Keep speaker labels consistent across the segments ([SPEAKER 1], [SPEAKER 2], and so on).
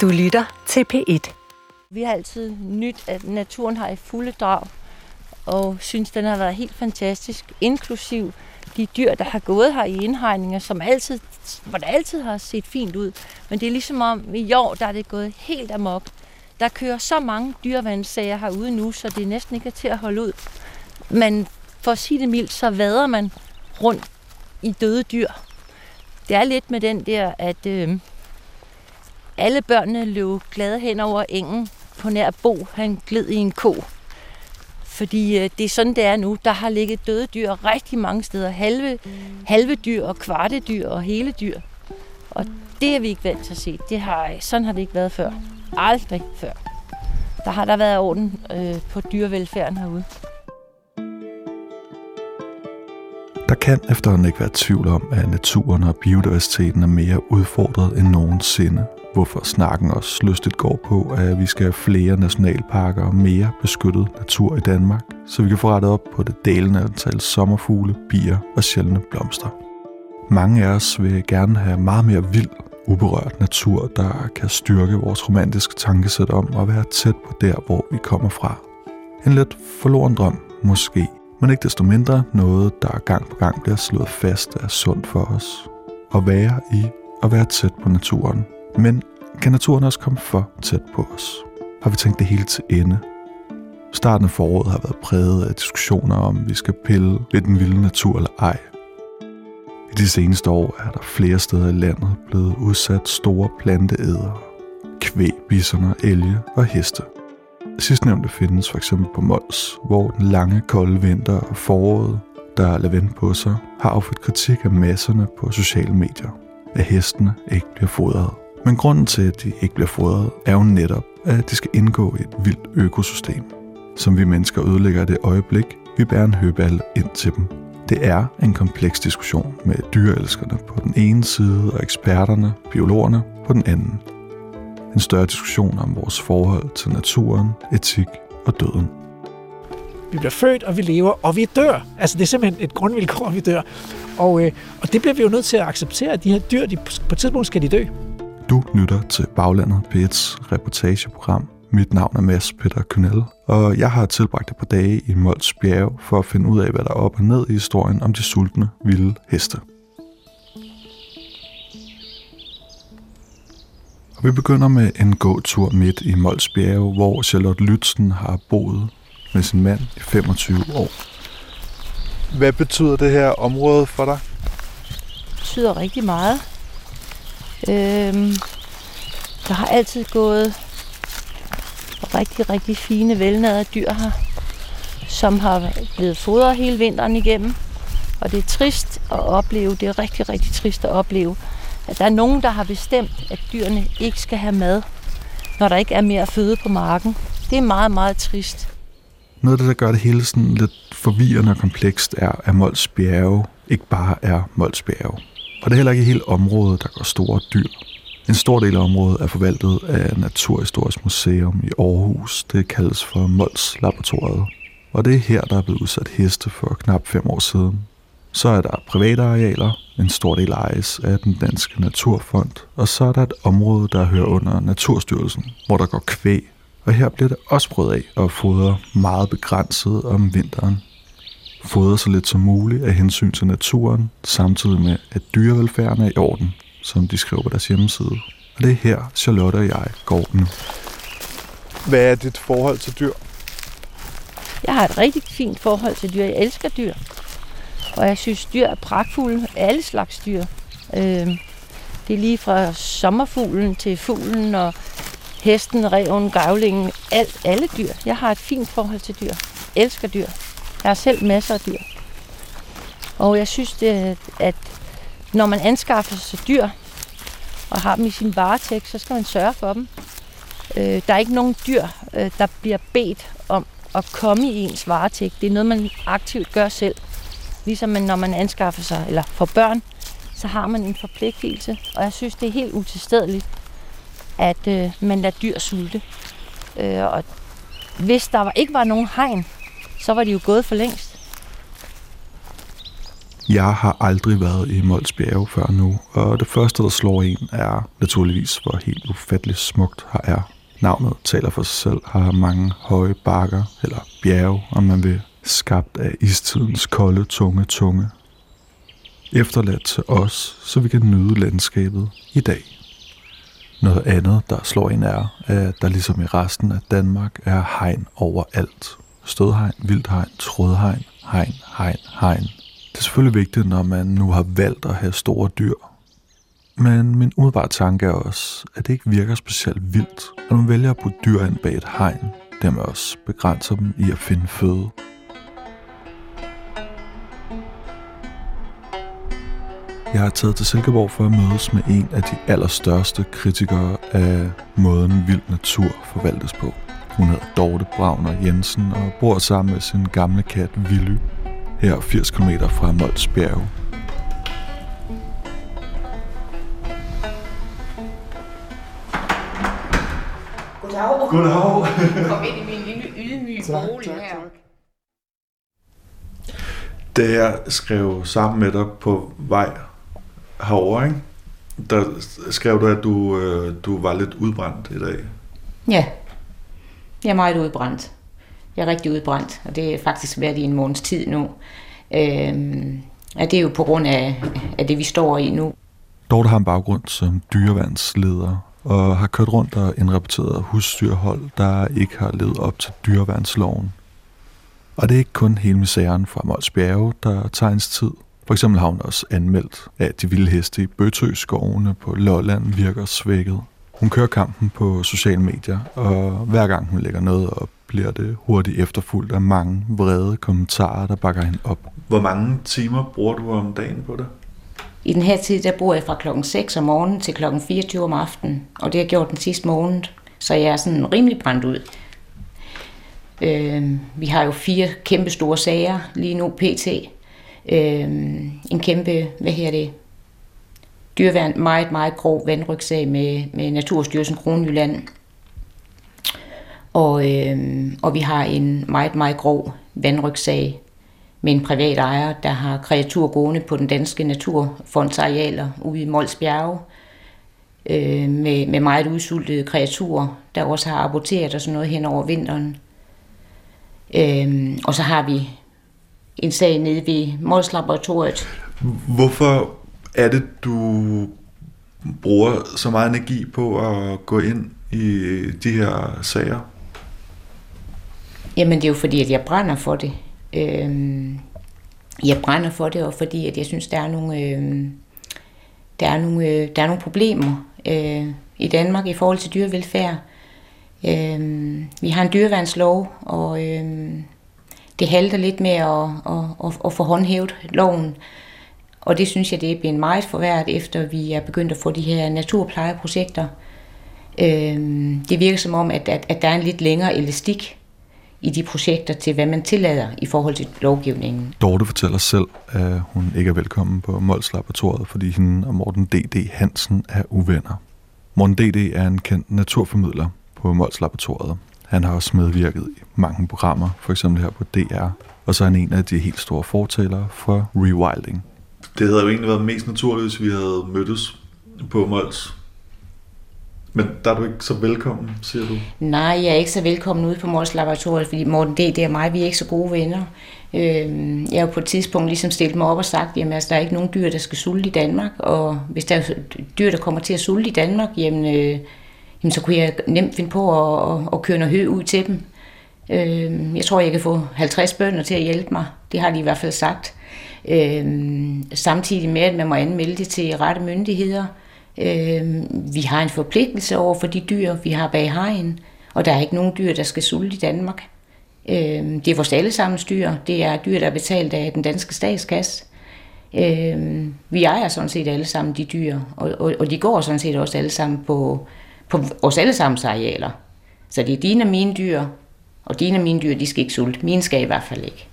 [SPEAKER 1] Du lytter til P1.
[SPEAKER 2] Vi har altid nyt, at naturen har i fulde drag, og synes, den har været helt fantastisk, inklusiv de dyr, der har gået her i indhegninger, som altid, hvor det altid har set fint ud. Men det er ligesom om, i år, der er det gået helt amok. Der kører så mange dyrevandsager herude nu, så det er næsten ikke er til at holde ud. Men for at sige det mildt, så vader man rundt i døde dyr. Det er lidt med den der, at øh, alle børnene løb glade hen over engen på nær Bo. Han gled i en ko. Fordi øh, det er sådan, det er nu. Der har ligget døde dyr rigtig mange steder. Halve, halve dyr og kvarte dyr og hele dyr. Og det er vi ikke vant til at se. Det har, sådan har det ikke været før. Aldrig før. Der har der været orden øh, på dyrevelfærden herude.
[SPEAKER 3] Der kan efterhånden ikke være tvivl om, at naturen og biodiversiteten er mere udfordret end nogensinde. Hvorfor snakken også lystigt går på, at vi skal have flere nationalparker og mere beskyttet natur i Danmark, så vi kan få rettet op på det dalende antal sommerfugle, bier og sjældne blomster. Mange af os vil gerne have meget mere vild, uberørt natur, der kan styrke vores romantiske tankesæt om at være tæt på der, hvor vi kommer fra. En lidt forloren drøm, måske, men ikke desto mindre noget, der gang på gang bliver slået fast er sundt for os. At være i og være tæt på naturen. Men kan naturen også komme for tæt på os? Har vi tænkt det hele til ende? Starten af foråret har været præget af diskussioner om, vi skal pille ved den vilde natur eller ej. I de seneste år er der flere steder i landet blevet udsat store planteædere. Kvæg, bisoner, elge og heste. Sidstnævnte findes for eksempel på Mols, hvor den lange kolde vinter og foråret, der er vente på sig, har affødt kritik af masserne på sociale medier, at hestene ikke bliver fodret. Men grunden til, at de ikke bliver fodret, er jo netop, at de skal indgå i et vildt økosystem, som vi mennesker ødelægger i det øjeblik, vi bærer en høbal ind til dem. Det er en kompleks diskussion med dyreelskerne på den ene side og eksperterne, biologerne på den anden. En større diskussion om vores forhold til naturen, etik og døden.
[SPEAKER 4] Vi bliver født, og vi lever, og vi dør. Altså, det er simpelthen et grundvilkår, at vi dør. Og, øh, og det bliver vi jo nødt til at acceptere, at de her dyr, de, på et tidspunkt skal de dø.
[SPEAKER 3] Du lytter til Baglandet P1's reportageprogram. Mit navn er Mads Peter Kønel, og jeg har tilbragt et par dage i Mols Bjerge for at finde ud af, hvad der er op og ned i historien om de sultne, vilde heste. Og vi begynder med en gåtur midt i Mols Bjerge, hvor Charlotte Lytzen har boet med sin mand i 25 år. Hvad betyder det her område for dig?
[SPEAKER 2] Det betyder rigtig meget. Øhm, der har altid gået rigtig, rigtig fine, velnærede dyr her, som har blevet fodret hele vinteren igennem. Og det er trist at opleve, det er rigtig, rigtig trist at opleve, at der er nogen, der har bestemt, at dyrene ikke skal have mad, når der ikke er mere føde på marken. Det er meget, meget trist.
[SPEAKER 3] Noget af det, der gør det hele sådan lidt forvirrende og komplekst, er, at Mols Bjerge ikke bare er Mols Bjerge. Og det er heller ikke hele området, der går store dyr. En stor del af området er forvaltet af Naturhistorisk Museum i Aarhus. Det kaldes for Mols Laboratoriet. Og det er her, der er blevet udsat heste for knap fem år siden. Så er der private arealer, en stor del ejes af den danske Naturfond, og så er der et område, der hører under Naturstyrelsen, hvor der går kvæg. Og her bliver det også prøvet af at fodre meget begrænset om vinteren. Fodre så lidt som muligt af hensyn til naturen, samtidig med, at dyrevelfærden er i orden, som de skriver på deres hjemmeside. Og det er her, Charlotte og jeg går nu. Hvad er dit forhold til dyr?
[SPEAKER 2] Jeg har et rigtig fint forhold til dyr. Jeg elsker dyr. Og jeg synes, dyr er pragtfulde. Alle slags dyr. Øh, det er lige fra sommerfuglen til fuglen og hesten, reven, gavlingen. Alt, alle dyr. Jeg har et fint forhold til dyr. Jeg elsker dyr. Jeg har selv masser af dyr. Og jeg synes, det, at når man anskaffer sig dyr og har dem i sin varetægt, så skal man sørge for dem. Øh, der er ikke nogen dyr, øh, der bliver bedt om at komme i ens varetægt. Det er noget, man aktivt gør selv. Ligesom man, når man anskaffer sig, eller får børn, så har man en forpligtelse. Og jeg synes, det er helt utilstedeligt, at øh, man lader dyr sulte. Øh, og hvis der var, ikke var nogen hegn, så var de jo gået for længst.
[SPEAKER 3] Jeg har aldrig været i Mols Bjerge før nu, og det første, der slår en, er naturligvis, hvor helt ufatteligt smukt her er. Navnet taler for sig selv, har mange høje bakker, eller bjerge, om man vil, skabt af istidens kolde, tunge tunge. Efterladt til os, så vi kan nyde landskabet i dag. Noget andet, der slår en er, at der ligesom i resten af Danmark er hegn overalt. Stødhegn, vildhegn, trådhegn, hegn, hegn, hegn. Det er selvfølgelig vigtigt, når man nu har valgt at have store dyr. Men min umiddelbare tanke er også, at det ikke virker specielt vildt, når man vælger at putte dyr ind bag et hegn, dermed også begrænser dem i at finde føde. Jeg har taget til Silkeborg for at mødes med en af de allerstørste kritikere af måden vild natur forvaltes på. Hun hedder Dorte Bravner Jensen og bor sammen med sin gamle kat Willy, her 80 km fra Mols Bjerge.
[SPEAKER 1] Goddag.
[SPEAKER 3] Goddag.
[SPEAKER 1] Kom ind i min lille ydmyge bolig her.
[SPEAKER 3] Da jeg skrev sammen med dig på vej herover, ikke? der skrev du, at du, øh, du var lidt udbrændt i dag.
[SPEAKER 1] Ja, jeg er meget udbrændt. Jeg er rigtig udbrændt, og det er faktisk været i en måneds tid nu. Øhm, ja, det er jo på grund af, af det, vi står i nu.
[SPEAKER 3] Dorte har en baggrund som dyreværnsleder og har kørt rundt og indrapporteret husdyrhold, der ikke har levet op til dyreværnsloven. Og det er ikke kun hele misæren fra Mols Bjerge, der tager ens tid. For eksempel har hun også anmeldt, at de vilde heste i Bøtøskovene på Lolland virker svækket. Hun kører kampen på sociale medier, og hver gang hun lægger noget op, bliver det hurtigt efterfulgt af mange vrede kommentarer, der bakker hende op. Hvor mange timer bruger du om dagen på det?
[SPEAKER 1] I den her tid, der bor jeg fra klokken 6 om morgenen til klokken 24 om aftenen, og det har jeg gjort den sidste måned, så jeg er sådan rimelig brændt ud. Øh, vi har jo fire kæmpe store sager lige nu, pt. Øh, en kæmpe, hvad her det, dyrværn meget, meget grov vandrygsag med, med Naturstyrelsen Kronjylland. Og, øh, og vi har en meget, meget grov vandrygsag med en privat ejer, der har kreatur gående på den danske naturfondsarealer ude i Mols Bjerge, øh, med, med meget udsultede kreaturer, der også har aborteret og sådan noget hen over vinteren. Øh, og så har vi en sag nede ved Mols Laboratoriet.
[SPEAKER 3] Hvorfor er det, du bruger så meget energi på at gå ind i øh, de her sager?
[SPEAKER 1] Jamen det er jo fordi, at jeg brænder for det. Øhm, jeg brænder for det, og fordi at jeg synes, der er nogle, øh, der er nogle, øh, der er nogle problemer øh, i Danmark i forhold til dyrevelfærd. Øh, vi har en dyreværnslov, og øh, det halter lidt med at, at, at, at få håndhævet loven. Og det synes jeg, det er blevet meget forværret, efter vi er begyndt at få de her naturplejeprojekter. Øh, det virker som om, at, at, at der er en lidt længere elastik i de projekter til, hvad man tillader i forhold til lovgivningen.
[SPEAKER 3] Dorte fortæller selv, at hun ikke er velkommen på Mols Laboratoriet, fordi hende og Morten D.D. Hansen er uvenner. Morten D.D. er en kendt naturformidler på Mols Laboratoriet. Han har også medvirket i mange programmer, for eksempel her på DR, og så er han en af de helt store fortalere for rewilding. Det havde jo egentlig været mest naturligt, hvis vi havde mødtes på Mols. Men der er du ikke så velkommen, siger du?
[SPEAKER 1] Nej, jeg er ikke så velkommen ude på Mols Laboratoriet, fordi Morten D. det er mig, vi er ikke så gode venner. Øh, jeg har på et tidspunkt ligesom stillet mig op og sagt, jamen altså, der er ikke nogen dyr, der skal sulte i Danmark, og hvis der er dyr, der kommer til at sulte i Danmark, jamen, øh, jamen så kunne jeg nemt finde på at, at, at køre noget hø ud til dem. Øh, jeg tror, jeg kan få 50 bønder til at hjælpe mig. Det har de i hvert fald sagt. Øh, samtidig med, at man må anmelde det til rette myndigheder. Øh, vi har en forpligtelse over for de dyr, vi har bag hegn, og der er ikke nogen dyr, der skal sulte i Danmark. Øh, det er vores allesammens dyr. Det er dyr, der er betalt af den danske statskasse. Øh, vi ejer sådan set alle sammen de dyr, og, og, og de går sådan set også alle sammen på, på vores allesammens arealer. Så det er dine og mine dyr, og dine og mine dyr, de skal ikke sulte. Mine skal i hvert fald ikke.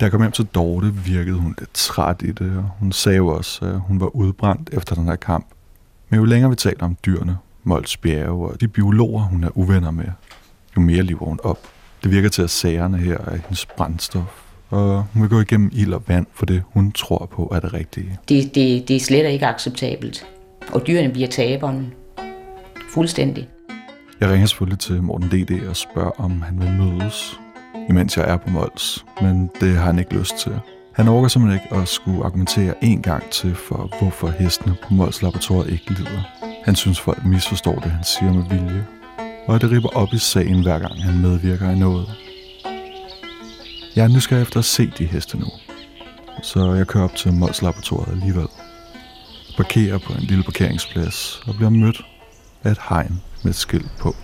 [SPEAKER 3] Da jeg kom hjem til Dorte, virkede hun lidt træt i det, og hun sagde jo også, at hun var udbrændt efter den her kamp. Men jo længere vi taler om dyrene, Mols Bjerge og de biologer, hun er uvenner med, jo mere lever hun op. Det virker til, at sagerne her er hendes brændstof. og hun vil gå igennem ild og vand for det, hun tror på er det rigtige.
[SPEAKER 1] Det, det, det er slet ikke acceptabelt. Og dyrene bliver taberen. Fuldstændig.
[SPEAKER 3] Jeg ringer selvfølgelig til Morten D.D. og spørger, om han vil mødes, imens jeg er på Mols, men det har han ikke lyst til. Han overgår simpelthen ikke at skulle argumentere en gang til for, hvorfor hestene på Mols Laboratoriet ikke lider. Han synes, folk misforstår det, han siger med vilje, og det ripper op i sagen, hver gang han medvirker i noget. Jeg er nysgerrig efter at se de heste nu, så jeg kører op til Mols Laboratoriet alligevel. Parkerer på en lille parkeringsplads og bliver mødt af et hegn med et skilt på.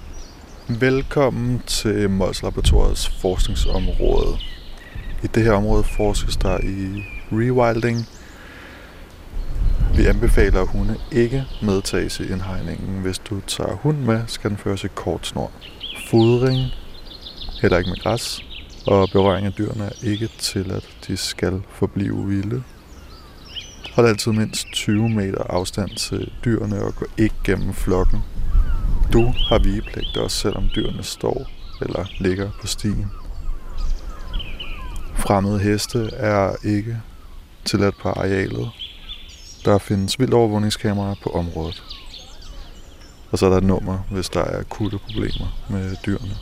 [SPEAKER 3] Velkommen til Mols Laboratoriets forskningsområde. I det her område forskes der i rewilding. Vi anbefaler, at hunde ikke medtages i indhegningen. Hvis du tager hund med, skal den føres i kort snor. Fodring, heller ikke med græs, og berøring af dyrene er ikke tilladt. De skal forblive vilde. Hold altid mindst 20 meter afstand til dyrene og gå ikke gennem flokken. Du har vigepligt også selvom dyrene står eller ligger på stien. Fremmede heste er ikke tilladt på arealet. Der findes vildt overvågningskameraer på området. Og så er der et nummer, hvis der er akutte problemer med dyrene.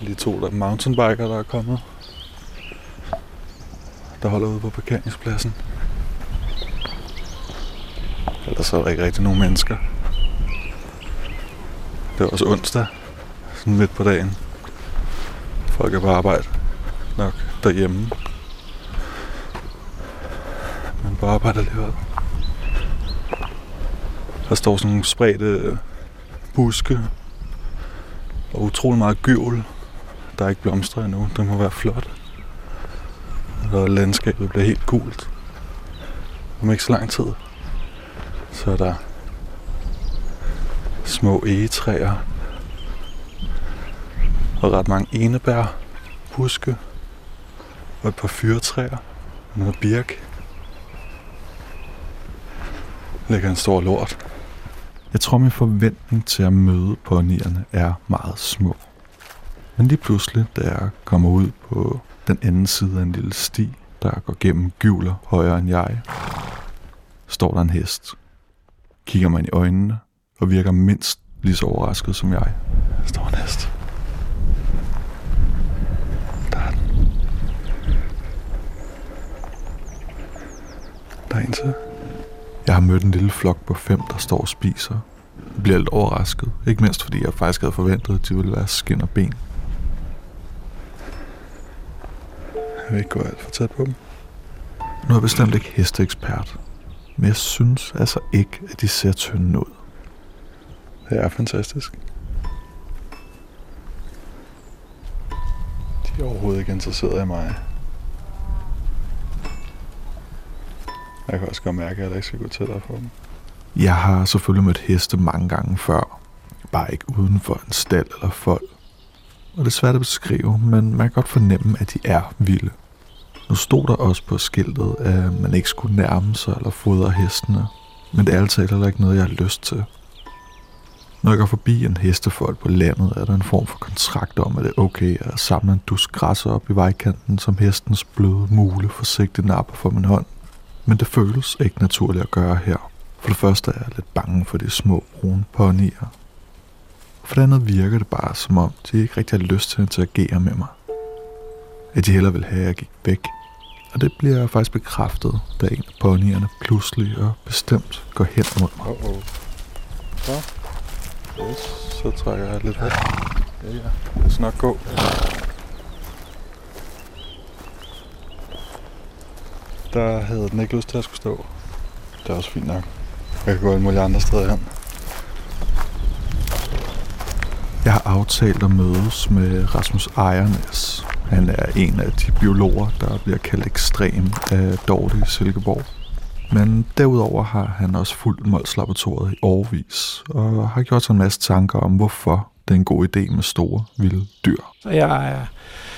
[SPEAKER 3] Lige to der mountainbiker, der er kommet. Der holder ude på parkeringspladsen. Ellers er der ikke rigtig nogen mennesker. Det er også onsdag, sådan midt på dagen. Folk er på arbejde nok derhjemme. Men på arbejde alligevel. Der står sådan nogle spredte buske og utrolig meget gyvel, der er ikke blomstret endnu. Det må være flot. Og landskabet bliver helt gult. Om ikke så lang tid, så er der små egetræer og ret mange enebær, buske og et par fyretræer og noget birk. Ligger en stor lort. Jeg tror, min forventning til at møde ponyerne er meget små. Men lige pludselig, da jeg kommer ud på den anden side af en lille sti, der går gennem gyvler højere end jeg, står der en hest. Kigger mig ind i øjnene og virker mindst lige så overrasket som jeg. Der står en hest. Der er den. Der er en til. Jeg har mødt en lille flok på fem, der står og spiser. Jeg bliver lidt overrasket. Ikke mindst fordi jeg faktisk havde forventet, at de ville være skin og ben. Jeg vil ikke gå alt for tæt på dem. Nu er jeg bestemt ikke hesteekspert. Men jeg synes altså ikke, at de ser tynde ud. Det er fantastisk. De er overhovedet ikke interesseret i mig. Jeg kan også godt mærke, at jeg ikke skal gå tættere på dem. Jeg har selvfølgelig mødt heste mange gange før. Bare ikke uden for en stald eller fold. Og det er svært at beskrive, men man kan godt fornemme, at de er vilde. Nu stod der også på skiltet, at man ikke skulle nærme sig eller fodre hestene. Men det er altid heller ikke noget, jeg har lyst til. Når jeg går forbi en hestefolk på landet, er der en form for kontrakt om, at det er okay at samle en dus græsser op i vejkanten, som hestens bløde mule forsigtigt napper for min hånd. Men det føles ikke naturligt at gøre her. For det første er jeg lidt bange for de små brune ponyer. For det andet virker det bare som om, de ikke rigtig har lyst til at interagere med mig. At de heller vil have, at jeg gik væk. Og det bliver faktisk bekræftet, da en af ponyerne pludselig og bestemt går hen mod mig. Uh-oh. Så. Yes, så trækker jeg lidt væk. Ja, ja. Det skal nok gå. Der havde den ikke lyst til at skulle stå. Det er også fint nok. Jeg kan gå alle mulige andre steder hen. Jeg har aftalt at mødes med Rasmus Ejernes. Han er en af de biologer, der bliver kaldt ekstrem af Dorte i Silkeborg. Men derudover har han også fulgt Mols Laboratoriet i årvis, og har gjort sig en masse tanker om, hvorfor det er en god idé med store, vilde dyr.
[SPEAKER 4] Jeg er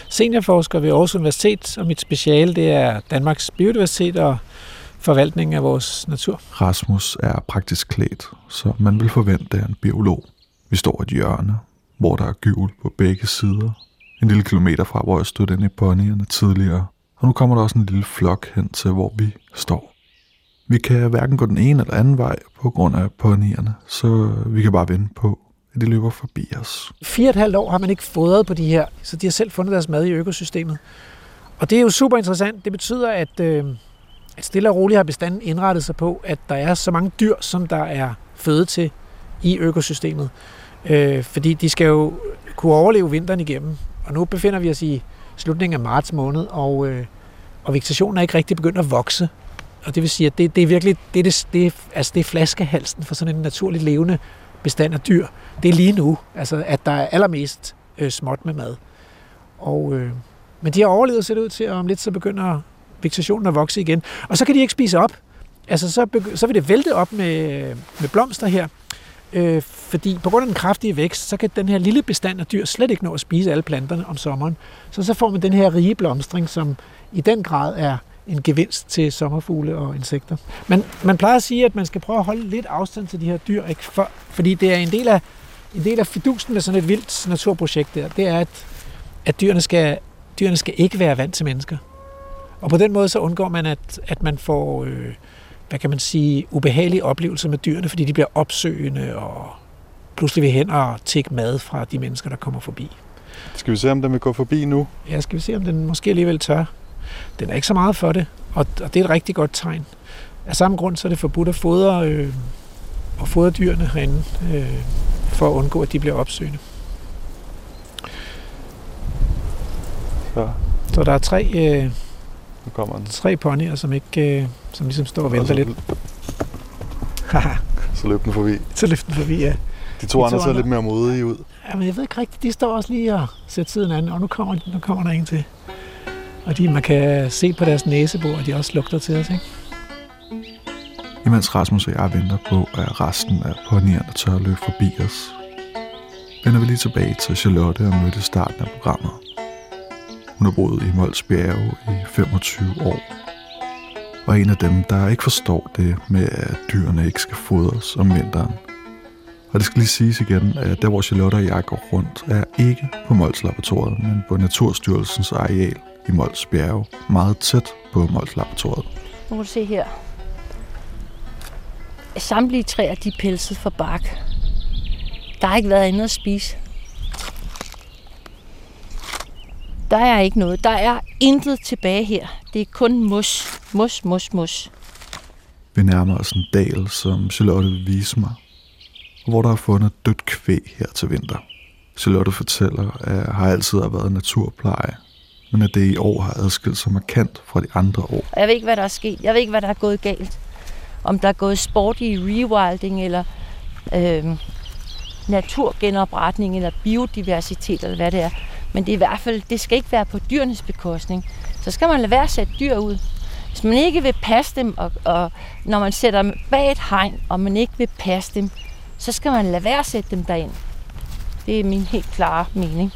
[SPEAKER 4] seniorforsker ved Aarhus Universitet, og mit speciale det er Danmarks biodiversitet og forvaltning af vores natur.
[SPEAKER 3] Rasmus er praktisk klædt, så man vil forvente af en biolog. Vi står i et hjørne, hvor der er gyvel på begge sider, en lille kilometer fra, hvor jeg stod ind i ponyerne tidligere. Og nu kommer der også en lille flok hen til, hvor vi står. Vi kan hverken gå den ene eller anden vej på grund af ponierne, så vi kan bare vente på, at de løber forbi os.
[SPEAKER 4] Fire og et halvt år har man ikke fodret på de her, så de har selv fundet deres mad i økosystemet. Og det er jo super interessant. Det betyder, at, øh, at stille og roligt har bestanden indrettet sig på, at der er så mange dyr, som der er føde til i økosystemet. Øh, fordi de skal jo kunne overleve vinteren igennem. Og nu befinder vi os i slutningen af marts måned, og, øh, og vegetationen er ikke rigtig begyndt at vokse. Og det vil sige, at det, det er virkelig det det, det, er, altså det er flaskehalsen for sådan en naturligt levende bestand af dyr. Det er lige nu, altså at der er allermest øh, småt med mad. Og, øh, men de har overlevet, ser det ud til, at om lidt så begynder vegetationen at vokse igen. Og så kan de ikke spise op. Altså så, så vil det vælte op med, med blomster her. Øh, fordi på grund af den kraftige vækst, så kan den her lille bestand af dyr slet ikke nå at spise alle planterne om sommeren. Så så får man den her rige blomstring, som i den grad er en gevinst til sommerfugle og insekter. Men man plejer at sige, at man skal prøve at holde lidt afstand til de her dyr, ikke? For, fordi det er en del af, en del af fidusen med sådan et vildt naturprojekt der, det er, at, at dyrene, skal, dyrene skal ikke være vant til mennesker. Og på den måde så undgår man, at, at man får, øh, hvad kan man sige, ubehagelige oplevelser med dyrene, fordi de bliver opsøgende og pludselig vil hen og tække mad fra de mennesker, der kommer forbi.
[SPEAKER 3] Skal vi se, om den vil gå forbi nu?
[SPEAKER 4] Ja, skal vi se, om den måske alligevel tør. Den er ikke så meget for det, og, og det er et rigtig godt tegn. Af samme grund så er det forbudt at fodre, øh, at fodre dyrene herinde, øh, for at undgå, at de bliver opsøgende. Så, så der er tre, øh,
[SPEAKER 3] nu kommer den.
[SPEAKER 4] tre ponyer, som, ikke, øh, som ligesom står og venter og lidt.
[SPEAKER 3] så løb den forbi.
[SPEAKER 4] Så løb den forbi, ja.
[SPEAKER 3] De to, de to andre ser lidt mere modige ud.
[SPEAKER 4] Ja, men jeg ved ikke rigtigt. De står også lige og sætter tiden an, og nu kommer, nu kommer der en til. Og de, man kan se på deres næsebor, at de også lugter til os, ikke?
[SPEAKER 3] Imens Rasmus og jeg venter på, at resten af ponnierne tør at løbe forbi os, vender vi lige tilbage til Charlotte og mødte starten af programmet. Hun har boet i Mols Bjerge i 25 år, og en af dem, der ikke forstår det med, at dyrene ikke skal fodres om vinteren. Og det skal lige siges igen, at der hvor Charlotte og jeg går rundt, er ikke på Mols Laboratoriet, men på Naturstyrelsens areal i Mols Bjerge, meget tæt på Mols Laboratoriet.
[SPEAKER 2] Nu kan du se her. Samtlige træer, de er pelset for bark. Der har ikke været andet at spise. Der er ikke noget. Der er intet tilbage her. Det er kun mus. Mus, mus, mus.
[SPEAKER 3] Vi nærmer os en dal, som Charlotte vil vise mig, hvor der er fundet dødt kvæg her til vinter. Charlotte fortæller, at har altid har været naturpleje, men at det i år har adskilt sig markant fra de andre år.
[SPEAKER 2] Jeg ved ikke, hvad der er sket. Jeg ved ikke, hvad der er gået galt. Om der er gået sport i rewilding, eller øh, naturgenopretning, eller biodiversitet, eller hvad det er. Men det er i hvert fald, det skal ikke være på dyrenes bekostning. Så skal man lade være at sætte dyr ud. Hvis man ikke vil passe dem, og, og når man sætter dem bag et hegn, og man ikke vil passe dem, så skal man lade være at sætte dem derind. Det er min helt klare mening.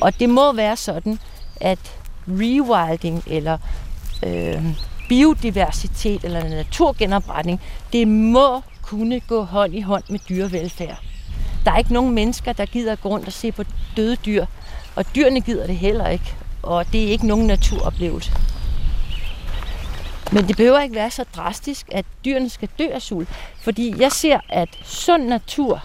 [SPEAKER 2] Og det må være sådan, at rewilding eller øh, biodiversitet eller naturgenopretning, det må kunne gå hånd i hånd med dyrevelfærd. Der er ikke nogen mennesker, der gider at gå rundt og se på døde dyr, og dyrene gider det heller ikke, og det er ikke nogen naturoplevelse. Men det behøver ikke være så drastisk, at dyrene skal dø af sult, fordi jeg ser, at sund natur,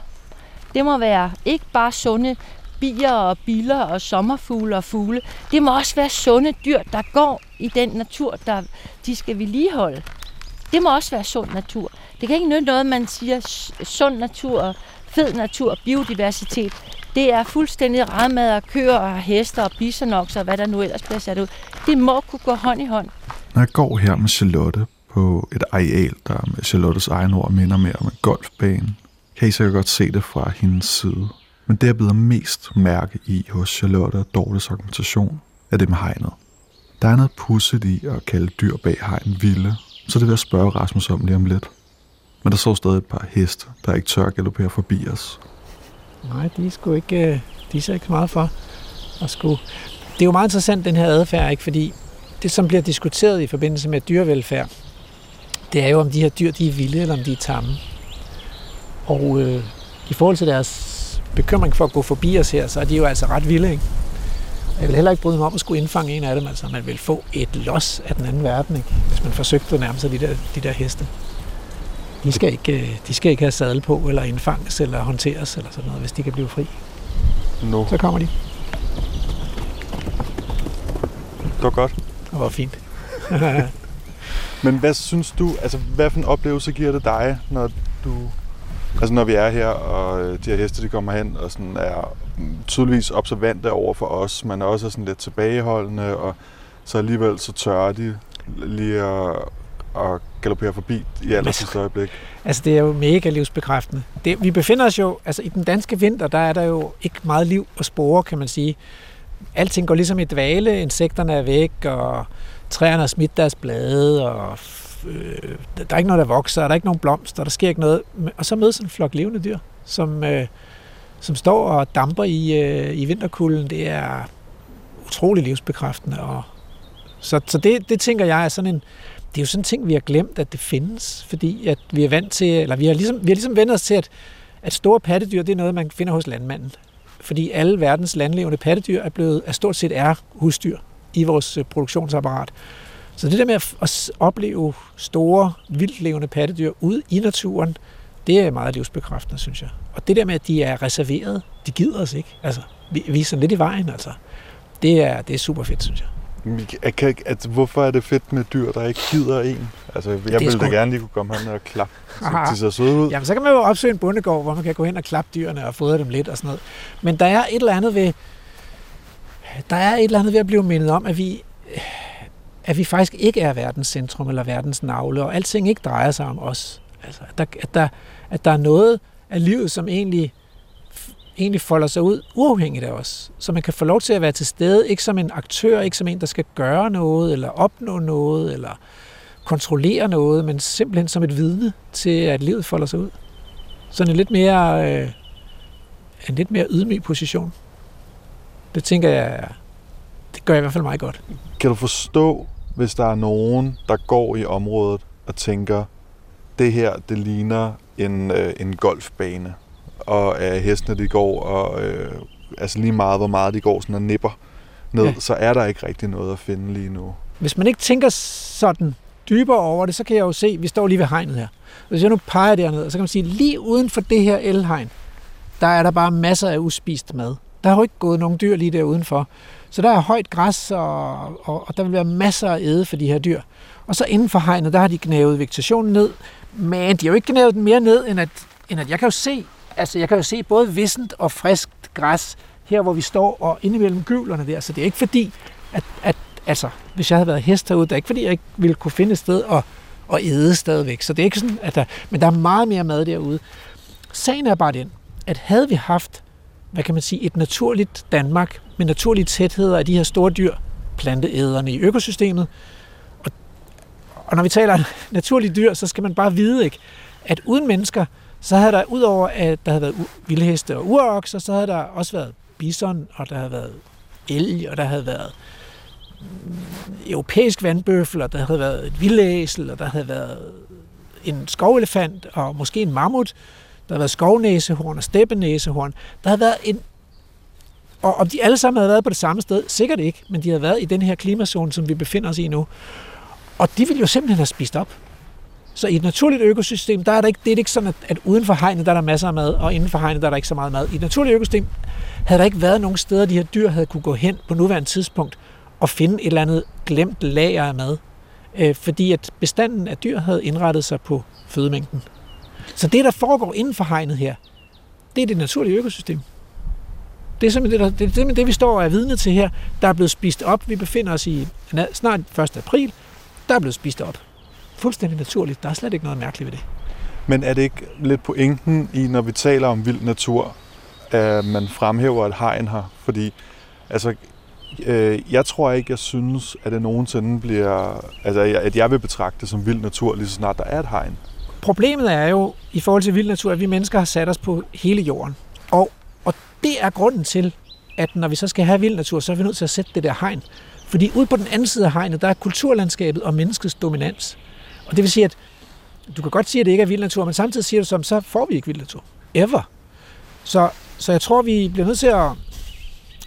[SPEAKER 2] det må være ikke bare sunde bier og biller og sommerfugle og fugle. Det må også være sunde dyr, der går i den natur, der de skal vedligeholde. Det må også være sund natur. Det kan ikke nytte noget, man siger sund natur, fed natur, biodiversitet. Det er fuldstændig radmad og køer og hester og bisonokser og hvad der nu ellers bliver sat ud. Det må kunne gå hånd i hånd.
[SPEAKER 3] Når jeg går her med Charlotte på et areal, der med Charlottes egen ord minder mere om en golfbane, kan I sikkert godt se det fra hendes side. Men det, jeg bider mest mærke i hos Charlotte og Dortes argumentation, er det med hegnet. Der er noget pudset i at kalde dyr bag hegn vilde, så det vil jeg spørge Rasmus om lige om lidt. Men der så stadig et par heste, der ikke tør galopere forbi os.
[SPEAKER 4] Nej, de er sgu ikke, øh, de er så ikke meget for at skulle... Det er jo meget interessant, den her adfærd, ikke? fordi det, som bliver diskuteret i forbindelse med dyrevelfærd, det er jo, om de her dyr de er vilde, eller om de er tamme. Og øh, i forhold til deres bekymring for at gå forbi os her, så er de jo altså ret vilde. Ikke? Jeg vil heller ikke bryde mig om at skulle indfange en af dem. Altså, man vil få et los af den anden verden, ikke? hvis man forsøgte at nærme sig de der, de der heste. De skal, ikke, øh, de skal ikke have sadel på, eller indfanges, eller håndteres, eller sådan noget, hvis de kan blive fri.
[SPEAKER 3] No.
[SPEAKER 4] Så kommer de.
[SPEAKER 3] Det var godt.
[SPEAKER 4] Det var fint.
[SPEAKER 3] Men hvad synes du, altså hvad for en oplevelse giver det dig, når du, altså når vi er her, og øh, de her heste, de kommer hen og sådan er tydeligvis observante over for os, men også er sådan lidt tilbageholdende, og så alligevel så tør de lige at, at galoppere forbi i aller sidste øjeblik.
[SPEAKER 4] Altså, det er jo mega livsbekræftende. Det, vi befinder os jo, altså i den danske vinter, der er der jo ikke meget liv og spore, kan man sige. Alting går ligesom i dvale, insekterne er væk, og træerne har smidt deres blade, og øh, der er ikke noget, der vokser, der er ikke nogen blomster, der sker ikke noget. Og så mødes en flok levende dyr, som, øh, som står og damper i, øh, i vinterkulden. Det er utrolig livsbekræftende. Og, så så det, det tænker jeg er sådan en, det er jo sådan en ting, vi har glemt, at det findes, fordi at vi er vant til, eller vi har ligesom, vi har ligesom vendt os til, at, at store pattedyr, det er noget, man finder hos landmanden. Fordi alle verdens landlevende pattedyr er blevet, er stort set er husdyr i vores øh, produktionsapparat. Så det der med at opleve store, vildlevende pattedyr ude i naturen, det er meget livsbekræftende, synes jeg. Og det der med, at de er reserveret, de gider os ikke. Altså, vi, vi er sådan lidt i vejen, altså. Det er, det er super fedt, synes jeg.
[SPEAKER 3] Jeg kan ikke, at, hvorfor er det fedt med dyr, der ikke gider en? Altså, jeg ville
[SPEAKER 4] sgu...
[SPEAKER 3] da gerne lige kunne komme hen og klappe. Så de ser søde ud.
[SPEAKER 4] Jamen, så kan man jo opsøge en bondegård, hvor man kan gå hen og klappe dyrene og fodre dem lidt og sådan noget. Men der er et eller andet ved, der er et eller andet ved at blive mindet om, at vi, at vi faktisk ikke er verdens centrum eller verdens navle, og alting ikke drejer sig om os. Altså, at, der, at, der, at der er noget af livet, som egentlig, egentlig folder sig ud uafhængigt af os. Så man kan få lov til at være til stede, ikke som en aktør, ikke som en, der skal gøre noget, eller opnå noget, eller kontrollere noget, men simpelthen som et vidne til, at livet folder sig ud. Sådan en lidt mere, øh, en lidt mere ydmyg position. Det tænker jeg, det gør i hvert fald meget godt.
[SPEAKER 3] Kan du forstå, hvis der er nogen, der går i området og tænker, det her, det ligner en, øh, en golfbane, og øh, hestene, de går, og øh, altså lige meget, hvor meget de går sådan og nipper ned, ja. så er der ikke rigtig noget at finde lige nu.
[SPEAKER 4] Hvis man ikke tænker sådan dybere over det, så kan jeg jo se, at vi står lige ved hegnet her. Hvis jeg nu peger derned, så kan man sige, lige uden for det her elhegn, der er der bare masser af uspist mad. Der har jo ikke gået nogen dyr lige der udenfor. Så der er højt græs, og, og, og der vil være masser af æde for de her dyr. Og så inden for hegnet, der har de gnævet vegetationen ned, men de har jo ikke gnævet den mere ned, end at, end at jeg kan jo se, altså jeg kan jo se både vissent og friskt græs her, hvor vi står, og indimellem gyvlerne der. Så det er ikke fordi, at, at altså, hvis jeg havde været hest herude, det er ikke fordi, jeg ikke ville kunne finde et sted og, og æde stadigvæk. Så det er ikke sådan, at der, men der er meget mere mad derude. Sagen er bare den, at havde vi haft hvad kan man sige, et naturligt Danmark med naturlige tætheder af de her store dyr, planteæderne i økosystemet. Og, og når vi taler naturlige dyr, så skal man bare vide, ikke, at uden mennesker, så havde der, udover at der havde været vildheste og urokser, så havde der også været bison, og der havde været elg, og der havde været europæisk vandbøffel, og der havde været et vildæsel, og der havde været en skovelefant, og måske en mammut, der har været skovnæsehorn og steppenæsehorn. Der har været en... Og om de alle sammen havde været på det samme sted, sikkert ikke, men de havde været i den her klimazone, som vi befinder os i nu. Og de ville jo simpelthen have spist op. Så i et naturligt økosystem, der er der ikke, det er ikke sådan, at, at uden for hegnet, der er der masser af mad, og inden for hegnet, der er der ikke så meget mad. I et naturligt økosystem havde der ikke været nogen steder, de her dyr havde kunne gå hen på nuværende tidspunkt og finde et eller andet glemt lager af mad. Øh, fordi at bestanden af dyr havde indrettet sig på fødemængden. Så det, der foregår inden for hegnet her, det er det naturlige økosystem. Det er simpelthen det, der, det, er det, vi står og er vidne til her. Der er blevet spist op. Vi befinder os i snart 1. april. Der er blevet spist op. Fuldstændig naturligt. Der er slet ikke noget mærkeligt ved det.
[SPEAKER 3] Men er det ikke lidt pointen i, når vi taler om vild natur, at man fremhæver et hegn her? Fordi altså, øh, jeg tror ikke, jeg synes, at det nogensinde bliver... Altså, at jeg vil betragte det som vild natur, lige så snart der er et hegn.
[SPEAKER 4] Problemet er jo, i forhold til vild natur, at vi mennesker har sat os på hele jorden. Og, og det er grunden til, at når vi så skal have vild natur, så er vi nødt til at sætte det der hegn. Fordi ude på den anden side af hegnet, der er kulturlandskabet og menneskets dominans. Og det vil sige, at du kan godt sige, at det ikke er vild natur, men samtidig siger du som, så får vi ikke vild natur. Ever. Så, så jeg tror, vi bliver nødt til at,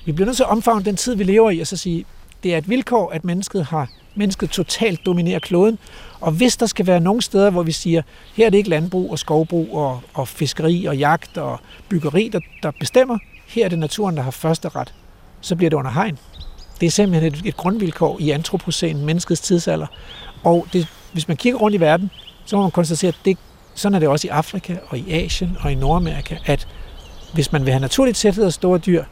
[SPEAKER 4] Vi bliver nødt til at omfavne den tid, vi lever i, og så sige, det er et vilkår, at mennesket har mennesket totalt dominerer kloden. Og hvis der skal være nogle steder, hvor vi siger, her er det ikke landbrug og skovbrug og, og fiskeri og jagt og byggeri, der, der bestemmer, her er det naturen, der har første ret, så bliver det under hegn. Det er simpelthen et, et grundvilkår i antropocen, menneskets tidsalder. Og det, hvis man kigger rundt i verden, så må man konstatere, at det, sådan er det også i Afrika og i Asien og i Nordamerika, at hvis man vil have naturligt tæthed af store dyr,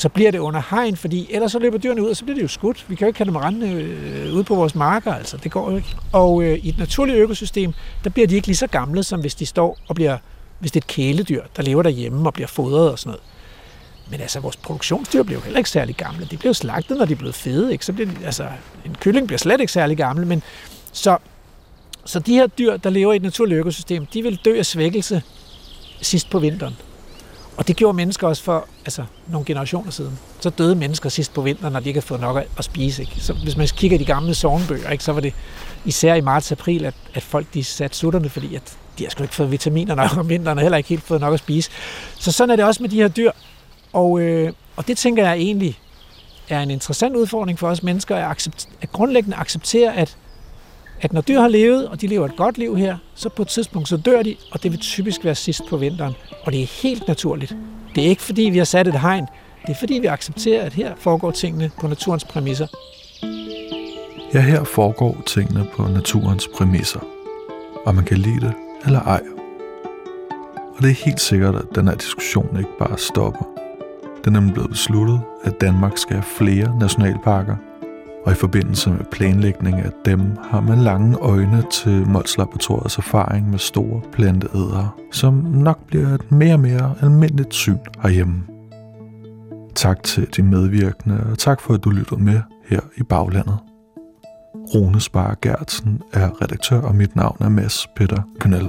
[SPEAKER 4] så bliver det under hegn, fordi ellers så løber dyrene ud, og så bliver det jo skudt. Vi kan jo ikke have dem rende øh, ude på vores marker, altså. Det går jo ikke. Og øh, i et naturligt økosystem, der bliver de ikke lige så gamle, som hvis de står og bliver, hvis det er et kæledyr, der lever derhjemme og bliver fodret og sådan noget. Men altså, vores produktionsdyr bliver jo heller ikke særlig gamle. De bliver slagtet, når de er blevet fede. Ikke? Så bliver de, altså, en kylling bliver slet ikke særlig gammel. Men så, så de her dyr, der lever i et naturligt økosystem, de vil dø af svækkelse sidst på vinteren. Og det gjorde mennesker også for altså, nogle generationer siden. Så døde mennesker sidst på vinteren, når de ikke havde fået nok at spise. Ikke? Så hvis man kigger i de gamle sovnbøger, ikke, så var det især i marts-april, at, at folk de satte sutterne, fordi at de har sgu ikke fået vitaminer nok om vinteren, og heller ikke helt fået nok at spise. Så sådan er det også med de her dyr. Og, øh, og det tænker jeg egentlig er en interessant udfordring for os mennesker, at, accept, at grundlæggende acceptere, at, at når dyr har levet, og de lever et godt liv her, så på et tidspunkt så dør de, og det vil typisk være sidst på vinteren. Og det er helt naturligt. Det er ikke fordi, vi har sat et hegn. Det er fordi, vi accepterer, at her foregår tingene på naturens præmisser.
[SPEAKER 3] Ja, her foregår tingene på naturens præmisser. Og man kan lide det eller ej. Og det er helt sikkert, at den her diskussion ikke bare stopper. Det er nemlig blevet besluttet, at Danmark skal have flere nationalparker, og i forbindelse med planlægning af dem har man lange øjne til Mols Laboratoriets erfaring med store planteædere, som nok bliver et mere og mere almindeligt syn herhjemme. Tak til de medvirkende, og tak for at du lyttede med her i Baglandet. Rune Sparer Gertsen er redaktør, og mit navn er Mads Peter Knell.